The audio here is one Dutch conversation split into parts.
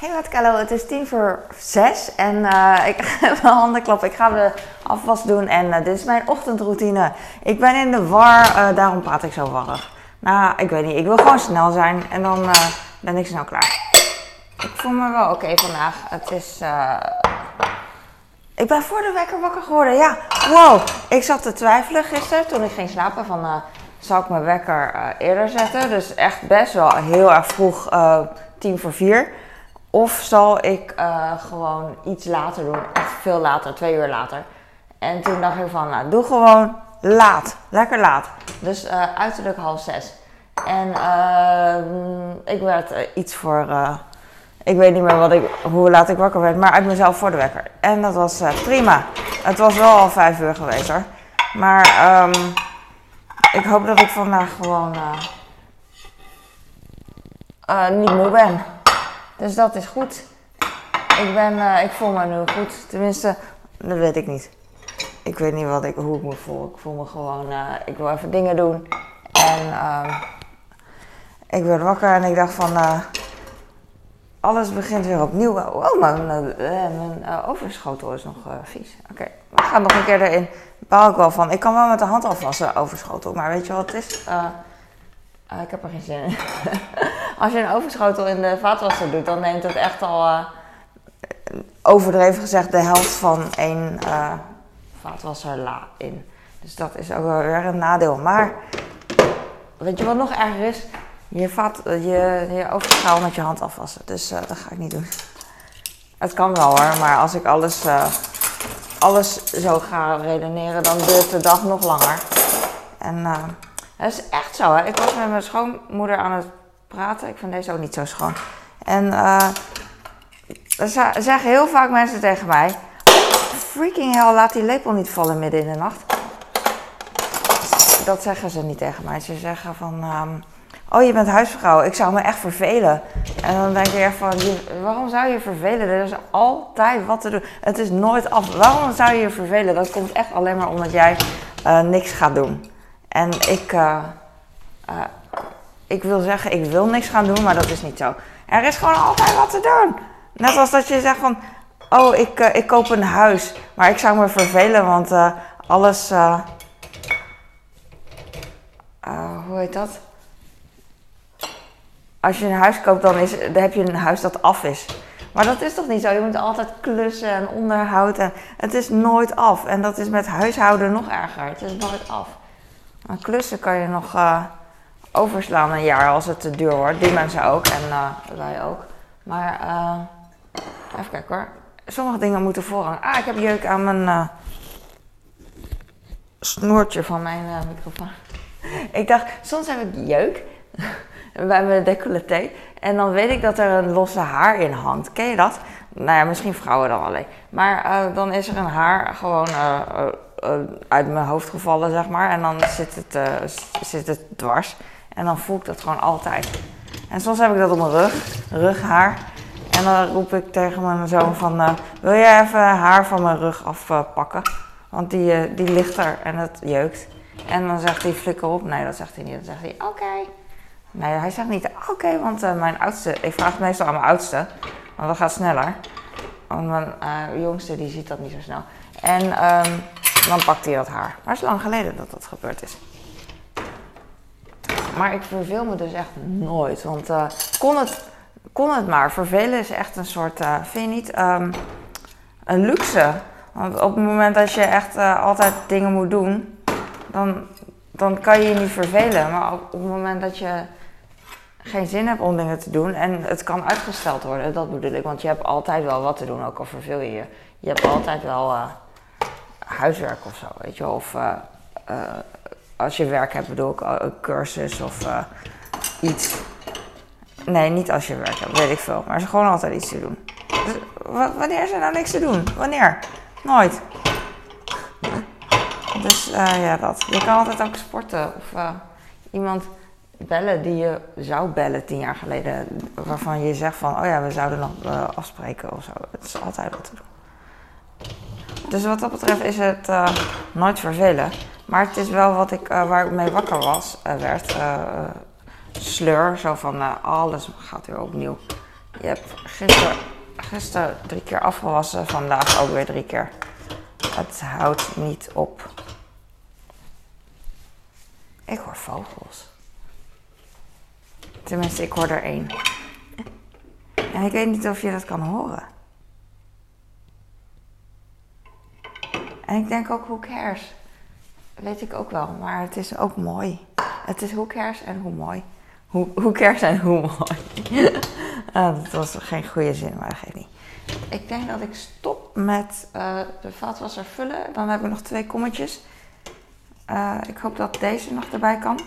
Hey wat Carlo, het is tien voor zes en eh, ik heb mijn handen klappen. Ik ga de afwas doen en eh, dit is mijn ochtendroutine. Ik ben in de war, eh, daarom praat ik zo warrig. Nou, ik weet niet, ik wil gewoon snel zijn en dan ben ik snel klaar. Ik voel me wel oké vandaag. Het is... Ik ben voor de wekker wakker geworden, ja. Wow, ik zat te twijfelen gisteren toen ik ging slapen van... zal ik mijn wekker eerder zetten? Dus echt best wel heel erg vroeg, tien voor vier. Of zal ik eh, gewoon iets later doen, echt veel later, twee uur later. En toen dacht ik van, nou doe gewoon laat, lekker laat. Dus eh, uiterlijk half zes. En ehm, ik werd eh, iets voor, eh, ik weet niet meer wat ik, hoe laat ik wakker werd, maar uit mezelf voor de wekker. En dat was eh, prima. Het was wel al vijf uur geweest. Maar ehm, ik hoop dat ik vandaag gewoon eh, eh, niet moe ben. Dus dat is goed. Ik, ben, eh, ik voel me nu goed. Tenminste, dat weet ik niet. Ik weet niet wat ik, hoe ik me voel. Ik voel me gewoon, eh, ik wil even dingen doen. En ehm, ik werd wakker en ik dacht van, alles begint weer opnieuw. Oh, mijn, mijn overschotel is nog vies. Oké, we gaan nog een keer erin. Baal ik wel van. Ik kan wel met de hand afwassen, overschotel. Maar weet je wat het is? Eh, ik heb er geen zin in. Als je een overschotel in de vaatwasser doet, dan neemt het echt al, eh, overdreven gezegd, de helft van één vaatwasserla in. Dus dat is ook wel weer een nadeel. Maar weet je wat nog erger is? Je, vaat, je, je met je hand afwassen. Dus eh, dat ga ik niet doen. Het kan wel hoor, maar als ik alles, alles zo ga redeneren, dan duurt de dag nog langer. En dat is echt zo. Hè? Ik was met mijn schoonmoeder aan het praten. Ik vind deze ook niet zo schoon. En eh er ze- zeggen heel vaak mensen tegen mij: Freaking hell, laat die lepel niet vallen midden in de nacht. Dat zeggen ze niet tegen mij. Ze zeggen van. ehm, Oh, je bent huisvrouw. Ik zou me echt vervelen. En dan denk ik echt van, waarom zou je je vervelen? Er is altijd wat te doen. Het is nooit af. Waarom zou je je vervelen? Dat komt echt alleen maar omdat jij eh, niks gaat doen. En ik, eh, eh, ik wil zeggen, ik wil niks gaan doen, maar dat is niet zo. Er is gewoon altijd wat te doen. Net als dat je zegt van, oh, ik, eh, ik koop een huis. Maar ik zou me vervelen, want alles... hoe heet dat? Als je een huis koopt, dan, is, dan heb je een huis dat af is. Maar dat is toch niet zo? Je moet altijd klussen en onderhoud. En het is nooit af. En dat is met huishouden nog erger. Het is nooit af. Maar klussen kan je nog eh, overslaan een jaar als het te duur wordt. Die mensen ook en eh, wij ook. Maar eh, even kijken hoor. Sommige dingen moeten voorrang. Ah, ik heb jeuk aan mijn snoertje van mijn microfoon. Ik dacht, soms heb ik jeuk bij mijn decolleté. En dan weet ik dat er een losse haar in hangt. Ken je dat? Nou ja, misschien vrouwen dan alleen. Maar dan is er een haar gewoon eh, uit mijn hoofd gevallen, zeg maar. En dan zit het, eh, zit het dwars. En dan voel ik dat gewoon altijd. En soms heb ik dat op mijn rug, rughaar. En dan roep ik tegen mijn zoon van... eh, wil jij even haar van mijn rug afpakken? Want die, die ligt er en het jeukt. En dan zegt hij flikker op. Nee, dat zegt hij niet. Dan zegt hij oké. Nee, hij zegt niet oké, want mijn oudste... Ik vraag het meestal aan mijn oudste. Want dat gaat sneller. Want mijn jongste die ziet dat niet zo snel. En ehm, dan pakt hij dat haar. Maar het is lang geleden dat dat gebeurd is. Maar ik verveel me dus echt nooit. Want eh, kon, het, kon het maar. Vervelen is echt een soort, eh, vind je niet, ehm, een luxe. Want op het moment dat je echt eh, altijd dingen moet doen, dan, dan kan je je niet vervelen. Maar op, het moment dat je geen zin hebt om dingen te doen en het kan uitgesteld worden, dat bedoel ik. Want je hebt altijd wel wat te doen, ook al verveel je je. Je hebt altijd wel huiswerk of zo, weet je. Of eh, eh, als je werk hebt, bedoel ik, eh, een cursus of iets. Nee, niet als je werk hebt, weet ik veel. Maar is gewoon altijd iets te doen. Dus, wa- wanneer is er nou niks te doen? Wanneer? Nooit. Dus ja, dat. Je kan altijd ook sporten of iemand bellen die je zou bellen tien jaar geleden. Waarvan je zegt van, oh ja, we zouden nog afspreken of zo. Het is altijd wat te doen. Dus wat dat betreft is het eh, nooit vervelen. Maar het is wel wat ik, eh, waar ik mee wakker was, werd. eh, sleur, zo van alles gaat weer opnieuw. je hebt gisteren, gisteren drie keer afgewassen, vandaag ook weer drie keer. Het houdt niet op. Ik hoor vogels. Tenminste, ik hoor er één. En ik weet niet of je dat kan horen. En ik denk ook, hoe cares? Weet ik ook wel, maar het is ook mooi. Het is hoe cares en hoe mooi. Hoe, cares en hoe mooi. ah, dat was geen goede zin, maar dat geeft niet. Ik denk dat ik stop met uh, de vaatwasser vullen. Dan heb ik nog twee kommetjes. Uh, ik hoop dat deze nog erbij kan.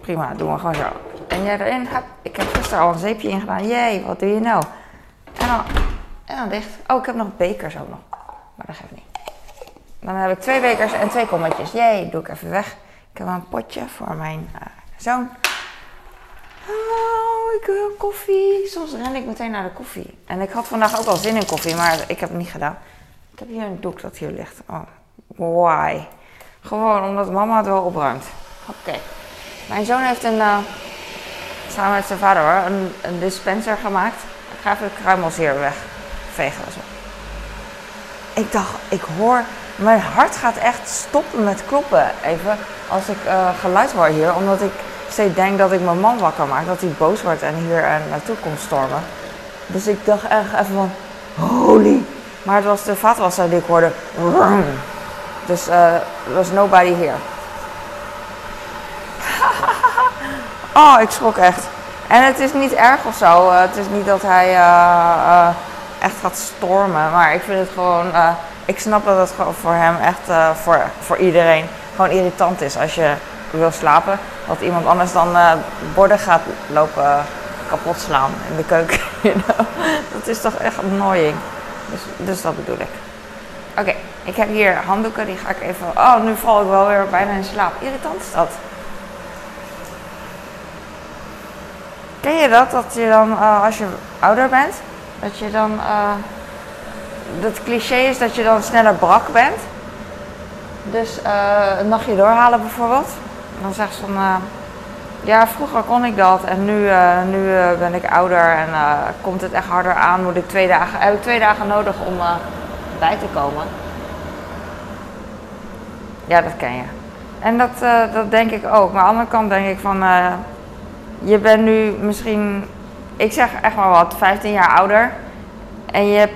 Prima, doen we gewoon zo. En jij erin. Ik heb gisteren al een zeepje ingedaan. Jee, wat doe je nou? En dan, en dan dicht. Oh, ik heb nog bekers ook nog. Maar dat geeft niet. Dan heb ik twee bekers en twee kommetjes. Jee, doe ik even weg. Ik heb een potje voor mijn uh, zoon. Oh, ik wil koffie. Soms ren ik meteen naar de koffie. En ik had vandaag ook al zin in koffie, maar ik heb het niet gedaan. Ik heb hier een doek dat hier ligt. Oh, why? Gewoon omdat mama het wel opruimt. Oké. Mijn zoon heeft een, uh, samen met zijn vader hoor, een, een dispenser gemaakt. Ik ga even de kruimels hier wegvegen. Ik dacht, ik hoor, mijn hart gaat echt stoppen met kloppen even als ik uh, geluid hoor hier. Omdat ik steeds denk dat ik mijn man wakker maak, dat hij boos wordt en hier uh, naartoe komt stormen. Dus ik dacht echt even van, holy. Maar het was de vaatwasser die ik hoorde. Dus uh, was nobody here. oh, ik schrok echt. En het is niet erg of zo. Het is niet dat hij echt gaat stormen. Maar ik vind het gewoon. ik snap dat het gewoon voor hem echt voor, voor iedereen gewoon irritant is als je wil slapen. Dat iemand anders dan borden gaat lopen kapot slaan in de keuken. Dat is toch echt annoying. Dus, dus dat bedoel ik. Oké, ik heb hier handdoeken, die ga ik even. Oh, nu val ik wel weer bijna in slaap. Irritant is dat. Ken je dat? Dat je dan, uh, als je ouder bent, dat je dan. Uh, dat cliché is dat je dan sneller brak bent. Dus uh, een nachtje doorhalen bijvoorbeeld. Dan zegt ze van. ja, vroeger kon ik dat en nu, nu ben ik ouder en komt het echt harder aan. Moet ik twee dagen, heb ik twee dagen nodig om bij te komen. Ja, dat ken je. En dat, dat denk ik ook. Maar aan de andere kant denk ik van, je bent nu misschien, ik zeg echt maar wat, 15 jaar ouder. En je, hebt,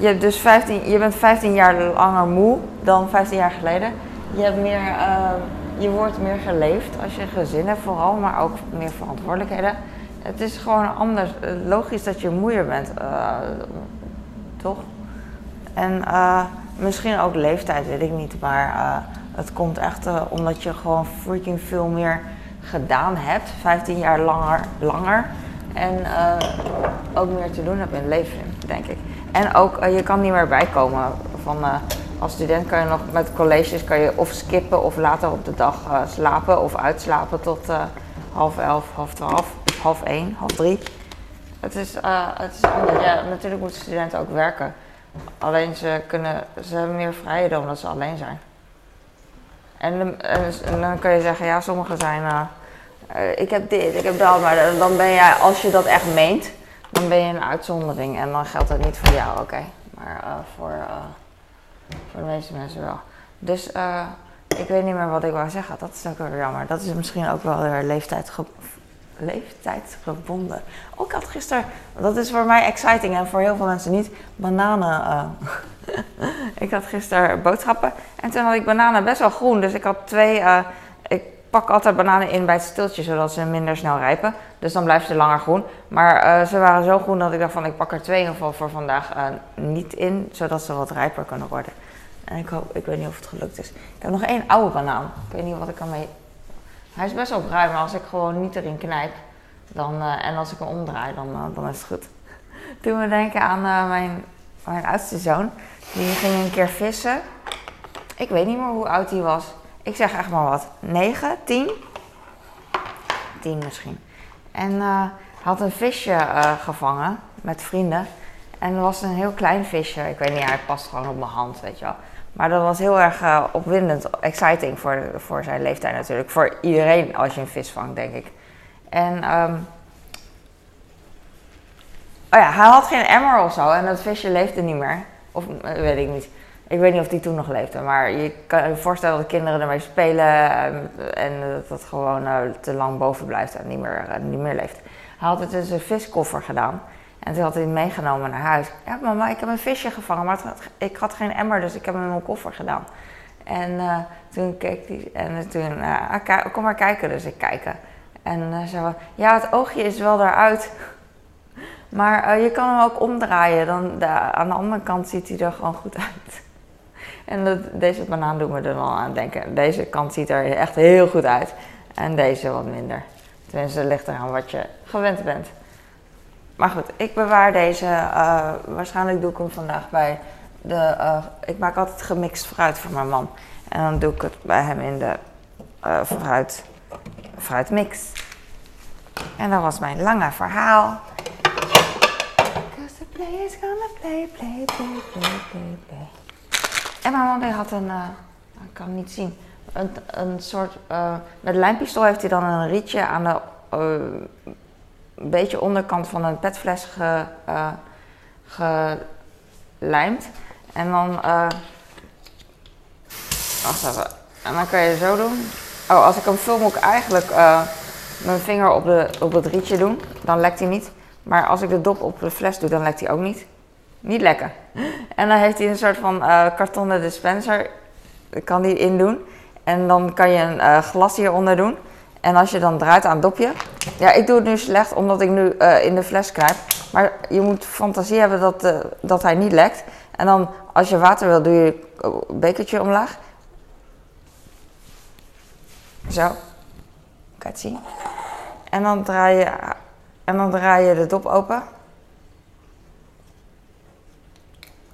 je, dus 15, je bent 15 jaar langer moe dan 15 jaar geleden. Je, hebt meer, uh, je wordt meer geleefd als je een gezin hebt vooral, maar ook meer verantwoordelijkheden. Het is gewoon anders. Logisch dat je moeier bent, toch? En misschien ook leeftijd, weet ik niet. Maar het komt echt omdat je gewoon freaking veel meer gedaan hebt. 15 jaar langer. langer en ook meer te doen hebt in het leven, denk ik. En ook, je kan niet meer bijkomen. Van, als student kan je nog met colleges kan je of skippen of later op de dag slapen of uitslapen tot half elf, half twaalf, half één, half drie. Het is, het is anders. Ja, natuurlijk moeten studenten ook werken. Alleen ze, kunnen, ze hebben meer vrijheid omdat ze alleen zijn. En, en, en dan kun je zeggen, ja, sommigen zijn, uh, ik heb dit, ik heb dat, maar dan ben jij, als je dat echt meent, dan ben je een uitzondering en dan geldt het niet voor jou, oké. Maar uh, voor, voor de meeste mensen wel. Dus ik weet niet meer wat ik wou zeggen, dat is ook wel jammer. Dat is misschien ook wel de leeftijd leeftijdsgebonden. Ook had gisteren, dat is voor mij exciting en voor heel veel mensen niet, bananen. Ik had gisteren boodschappen en toen had ik bananen best wel groen. Dus ik had twee, pak altijd bananen in bij het stiltje zodat ze minder snel rijpen. Dus dan blijven ze langer groen. Maar uh, ze waren zo groen dat ik dacht van ik pak er twee in ieder geval voor vandaag niet in, zodat ze wat rijper kunnen worden. En ik hoop, ik weet niet of het gelukt is. Ik heb nog één oude banaan. Ik weet niet wat ik ermee hij is best wel bruin, maar als ik gewoon niet erin knijp dan, uh, en als ik hem omdraai, dan, dan is het goed. Toen we denken aan mijn oudste zoon. Die ging een keer vissen. Ik weet niet meer hoe oud hij was. Ik zeg echt maar wat. 9, 10? 10 misschien. En hij had een visje gevangen met vrienden. En dat was een heel klein visje. Ik weet niet, hij past gewoon op mijn hand, weet je wel. Maar dat was heel erg uh, opwindend, exciting voor, voor zijn leeftijd natuurlijk. Voor iedereen als je een vis vangt, denk ik. En um, Oh ja, hij had geen emmer of zo en dat visje leefde niet meer. Of eh, weet ik niet. Ik weet niet of die toen nog leefde, maar je kan je voorstellen dat de kinderen ermee spelen en, en dat het gewoon uh, te lang boven blijft en niet meer, uh, niet meer leeft. Hij had het in zijn viskoffer gedaan en toen had hij het meegenomen naar huis. Ja, mama, ik heb een visje gevangen, maar had, ik had geen emmer, dus ik heb hem in mijn koffer gedaan. En uh, toen keek hij en toen, kom maar kijken, dus ik kijken. En zei ja, het oogje is wel eruit. Maar je kan hem ook omdraaien, dan aan de andere kant ziet hij er gewoon goed uit. En dat, deze banaan doet me er dan aan denken. Deze kant ziet er echt heel goed uit. En deze wat minder. Tenminste, ligt eraan wat je gewend bent. Maar goed, ik bewaar deze. Uh, waarschijnlijk doe ik hem vandaag bij de. Uh, ik maak altijd gemixt fruit voor mijn man. En dan doe ik het bij hem in de uh, fruit, fruitmix. En dat was mijn lange verhaal. Cause the play is gonna play, play, play, play, play, play. En mijn man had een, uh, ik kan niet zien, een, een soort, uh, met lijmpistool heeft hij dan een rietje aan de uh, beetje onderkant van een petfles ge, gelijmd. En dan, wacht even, en dan kan je zo doen. Oh, als ik hem vul moet ik eigenlijk mijn vinger op, de, op het rietje doen, dan lekt hij niet. Maar als ik de dop op de fles doe, dan lekt hij ook niet. Niet lekker. En dan heeft hij een soort van uh, kartonnen dispenser. Kan die in doen. En dan kan je een uh, glas hieronder doen. En als je dan draait aan het dopje. Ja, ik doe het nu slecht omdat ik nu uh, in de fles knijp. Maar je moet fantasie hebben dat, dat hij niet lekt. En dan als je water wil, doe je een bekertje omlaag. Zo. Je het zien? En dan draai je, en dan draai je de dop open.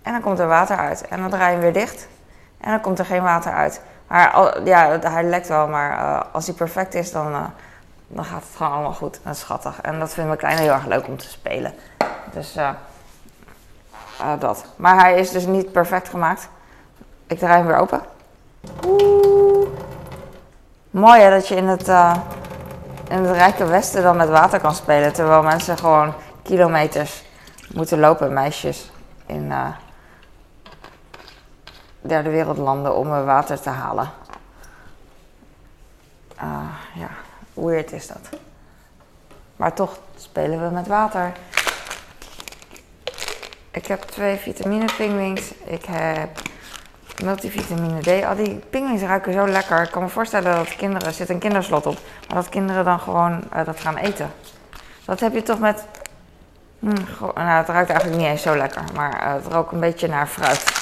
En dan komt er water uit. En dan draai je hem weer dicht. En dan komt er geen water uit. Maar ja, hij lekt wel, maar uh, als hij perfect is, dan, uh, dan gaat het gewoon allemaal goed. Is schattig. En dat vindt mijn kleine heel erg leuk om te spelen. Dus uh, dat. Maar hij is dus niet perfect gemaakt. Ik draai hem weer open. Oeh. Mooi hè, dat je in het, in het rijke westen dan met water kan spelen. Terwijl mensen gewoon kilometers moeten lopen, meisjes. In, derde wereldlanden om water te halen. Uh, ja, weird is dat. Maar toch spelen we met water. Ik heb twee vitamine pingwings. Ik heb multivitamine D. Al die pingwings ruiken zo lekker. Ik kan me voorstellen dat kinderen, er zit een kinderslot op, maar dat kinderen dan gewoon uh, dat gaan eten. Dat heb je toch met. Hm, nou, het ruikt eigenlijk niet eens zo lekker, maar uh, het rookt een beetje naar fruit.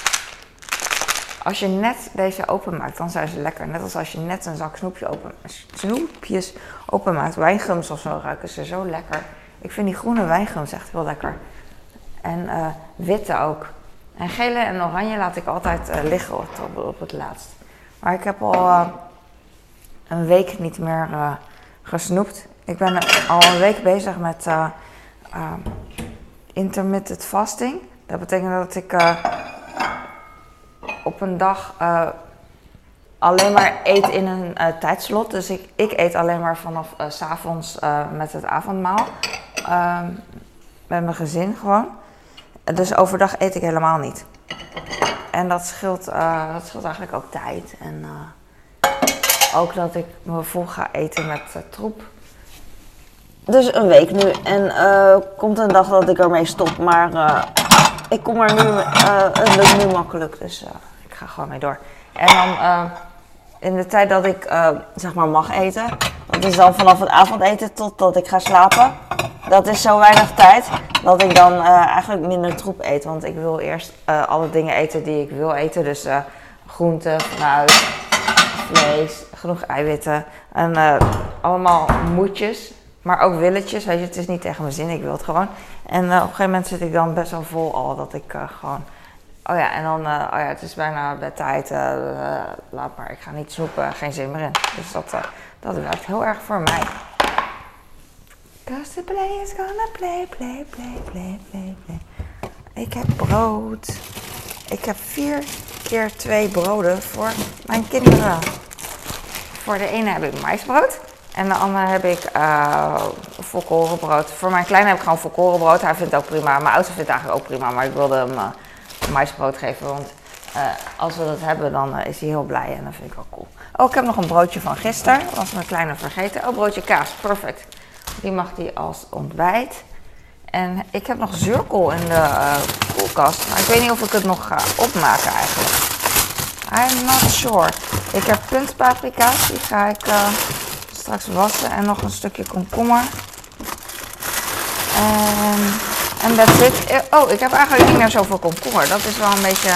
Als je net deze openmaakt, dan zijn ze lekker. Net als als je net een zak snoepje open, snoepjes openmaakt. Wijngums of zo ruiken ze zo lekker. Ik vind die groene wijngums echt heel lekker. En uh, witte ook. En gele en oranje laat ik altijd uh, liggen op, op, het laatst. Maar ik heb al uh, een week niet meer gesnoept. Ik ben al een week bezig met intermittent fasting. Dat betekent dat ik op een dag uh, alleen maar eet in een uh, tijdslot. Dus ik, ik eet alleen maar vanaf uh, s avonds met het avondmaal. Ehm, met mijn gezin gewoon. Dus overdag eet ik helemaal niet. En dat scheelt, dat scheelt eigenlijk ook tijd. En ook dat ik me vol ga eten met troep. Dus een week nu. En komt een dag dat ik ermee stop. Maar ik kom er nu, het lukt nu makkelijk. Dus ik ga gewoon mee door. En dan uh, in de tijd dat ik zeg maar mag eten, dat is dan vanaf het avondeten totdat ik ga slapen. Dat is zo weinig tijd dat ik dan eigenlijk minder troep eet. Want ik wil eerst alle dingen eten die ik wil eten. Dus groenten, fruit, vlees, genoeg eiwitten. En allemaal moedjes. Maar ook willetjes. Weet je, het is niet tegen mijn zin, ik wil het gewoon. En op een gegeven moment zit ik dan best wel vol al dat ik gewoon Oh ja, en dan, uh, oh ja, het is bijna bedtijd. Laat maar, ik ga niet snoepen, geen zin meer in. Dus dat, dat werkt heel erg voor mij. Cause play is gonna play, play, play, play, play, play. Ik heb brood. Ik heb vier keer twee broden voor mijn kinderen. Voor de ene heb ik maisbrood. En de andere heb ik uh, volkorenbrood. Voor mijn kleine heb ik gewoon volkorenbrood. Hij vindt het ook prima. Mijn oudste vindt het eigenlijk ook prima. Maar ik wilde hem uh, maisbrood geven. Want uh, als we dat hebben, dan is hij heel blij. En dat vind ik ook cool. Oh, ik heb nog een broodje van gisteren. Was mijn kleine vergeten. Oh, broodje kaas. Perfect. Die mag hij als ontbijt. En ik heb nog zurkel in de koelkast. Maar ik weet niet of ik het nog ga opmaken eigenlijk. I'm not sure. Ik heb puntpaprika's. Die ga ik straks wassen en nog een stukje komkommer. En, en that's it. Oh, ik heb eigenlijk niet meer zoveel komkommer. Dat is wel een beetje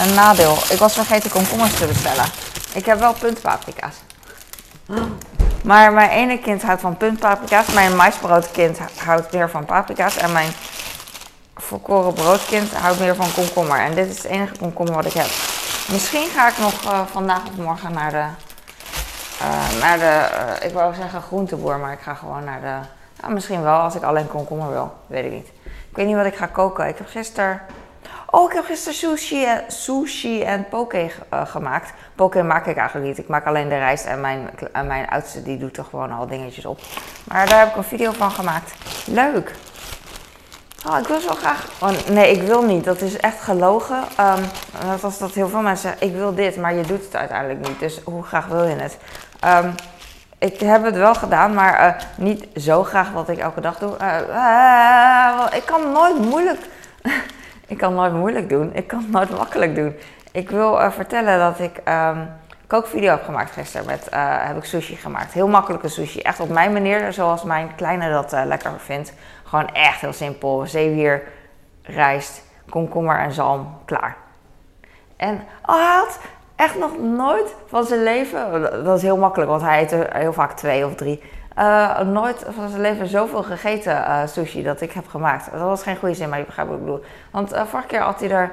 een nadeel. Ik was vergeten komkommers te bestellen. Ik heb wel puntpaprika's. Maar mijn ene kind houdt van puntpaprika's. Mijn maisbroodkind houdt meer van paprika's. En mijn volkoren broodkind houdt meer van komkommer. En dit is het enige komkommer wat ik heb. Misschien ga ik nog uh, vandaag of morgen naar de uh, naar de, uh, ik wou zeggen groenteboer, maar ik ga gewoon naar de, nou, misschien wel als ik alleen komkommer wil, weet ik niet. Ik weet niet wat ik ga koken. Ik heb gisteren, oh ik heb gisteren sushi, en, sushi en poke gemaakt. Poke maak ik eigenlijk niet, ik maak alleen de rijst en mijn, en mijn oudste die doet er gewoon al dingetjes op. Maar daar heb ik een video van gemaakt. Leuk! Oh, ik wil zo graag. Oh, nee, ik wil niet. Dat is echt gelogen. Um, dat was dat heel veel mensen zeggen: ik wil dit, maar je doet het uiteindelijk niet. Dus hoe graag wil je het? Um, ik heb het wel gedaan, maar uh, niet zo graag wat ik elke dag doe. Uh, uh, ik kan nooit moeilijk. ik kan nooit moeilijk doen. Ik kan nooit makkelijk doen. Ik wil vertellen dat ik um, kookvideo heb gemaakt gisteren. Met, heb ik sushi gemaakt. Heel makkelijke sushi. Echt op mijn manier, zoals mijn kleine dat lekker vindt. Gewoon echt heel simpel. Zeewier, rijst, komkommer en zalm. Klaar. En oh, hij had echt nog nooit van zijn leven, dat is heel makkelijk, want hij eet er heel vaak twee of drie. Uh, nooit van zijn leven zoveel gegeten uh, sushi dat ik heb gemaakt. Dat was geen goede zin, maar je begrijpt wat ik bedoel. Want uh, vorige keer had hij er.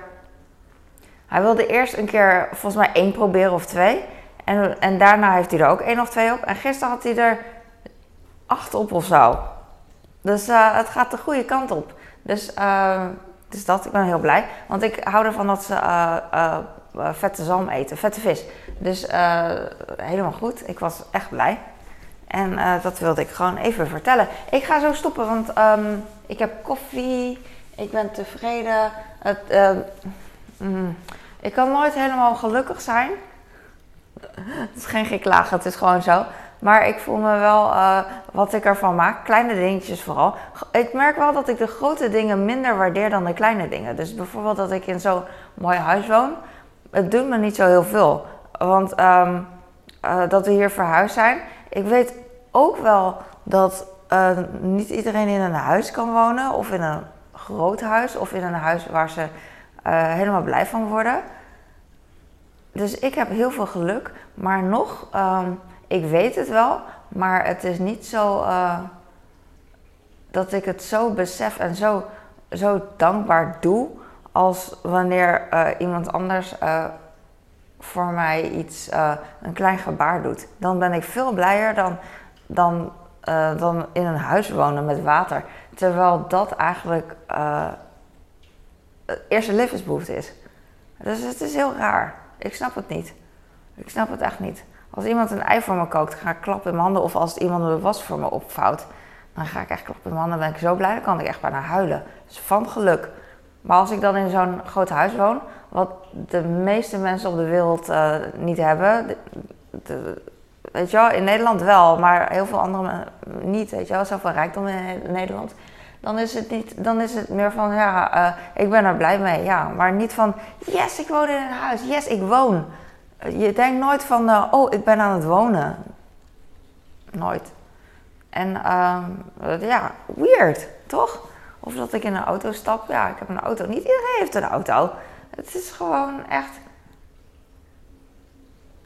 Hij wilde eerst een keer volgens mij één proberen of twee. En, en daarna heeft hij er ook één of twee op. En gisteren had hij er acht op of zo. Dus het gaat de goede kant op. Dus, dus dat, ik ben heel blij. Want ik hou ervan dat ze uh, vette zalm eten, vette vis. Dus uh, helemaal goed. Ik was echt blij. En uh, dat wilde ik gewoon even vertellen. Ik ga zo stoppen, want um, ik heb koffie. Ik ben tevreden. Het, mm, ik kan nooit helemaal gelukkig zijn. Het is geen geklagen, het is gewoon zo. Maar ik voel me wel uh, wat ik ervan maak. Kleine dingetjes vooral. Ik merk wel dat ik de grote dingen minder waardeer dan de kleine dingen. Dus bijvoorbeeld dat ik in zo'n mooi huis woon het doet me niet zo heel veel. Want um, uh, dat we hier verhuisd zijn. Ik weet ook wel dat uh, niet iedereen in een huis kan wonen. Of in een groot huis. Of in een huis waar ze helemaal blij van worden. Dus ik heb heel veel geluk. Maar nog, um, ik weet het wel. Maar het is niet zo dat ik het zo besef en zo, zo dankbaar doe als wanneer uh, iemand anders uh, voor mij iets, een klein gebaar doet. Dan ben ik veel blijer dan, dan, dan in een huis wonen met water. Terwijl dat eigenlijk het eerste levensbehoefte is. Dus het is heel raar. Ik snap het niet. Ik snap het echt niet. Als iemand een ei voor me kookt, ga ik klappen in mijn handen. Of als iemand een was voor me opvouwt, dan ga ik echt klappen in mijn handen. Dan ben ik zo blij, dan kan ik echt bijna huilen. Dus van geluk. Maar als ik dan in zo'n groot huis woon, wat de meeste mensen op de wereld uh, niet hebben, weet je wel, in Nederland wel, maar heel veel andere niet, weet je wel, zoveel rijkdom in Nederland. Dan is het, niet, dan is het meer van, ja, uh, ik ben er blij mee, ja. Maar niet van, yes, ik woon in een huis, yes, ik woon. Je denkt nooit van, uh, oh, ik ben aan het wonen. Nooit. En uh, ja, weird, toch? Of dat ik in een auto stap. Ja, ik heb een auto. Niet iedereen heeft een auto. Het is gewoon echt.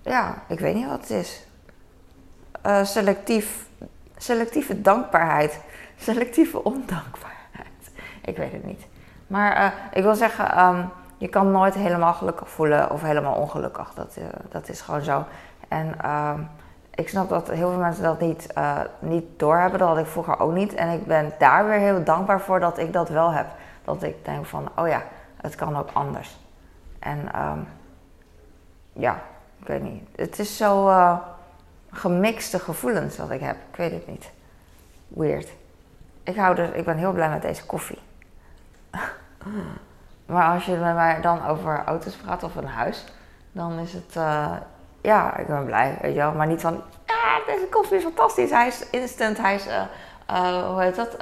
Ja, ik weet niet wat het is. Uh, selectief, selectieve dankbaarheid. Selectieve ondankbaarheid. Ik weet het niet. Maar uh, ik wil zeggen, um, je kan nooit helemaal gelukkig voelen of helemaal ongelukkig. Dat, uh, dat is gewoon zo. En um, ik snap dat heel veel mensen dat niet, uh, niet doorhebben. Dat had ik vroeger ook niet. En ik ben daar weer heel dankbaar voor dat ik dat wel heb. Dat ik denk van, oh ja, het kan ook anders. En um, ja, ik weet niet. Het is zo uh, gemixte gevoelens wat ik heb. Ik weet het niet. Weird. Ik, hou dus, ik ben heel blij met deze koffie. maar als je met mij dan over auto's praat of een huis, dan is het, uh, ja, ik ben blij, weet je wel. Maar niet van, ja, deze koffie is fantastisch. Hij is instant, hij is, uh, uh, hoe heet dat,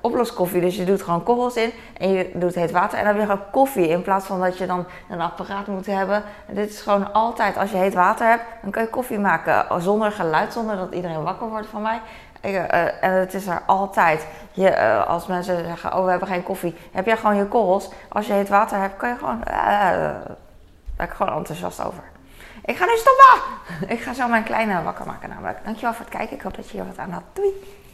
oploskoffie. Dus je doet gewoon korrels in en je doet heet water en dan heb je gewoon koffie. In plaats van dat je dan een apparaat moet hebben. En dit is gewoon altijd, als je heet water hebt, dan kun je koffie maken zonder geluid, zonder dat iedereen wakker wordt van mij. Uh, en het is er altijd. Je, uh, als mensen zeggen, oh we hebben geen koffie, heb jij gewoon je korrels. Als je heet water hebt, kan je gewoon, daar ben ik gewoon enthousiast over. Ik ga nu stoppen! Ik ga zo mijn kleine wakker maken namelijk. Dankjewel voor het kijken. Ik hoop dat je hier wat aan had. Doei!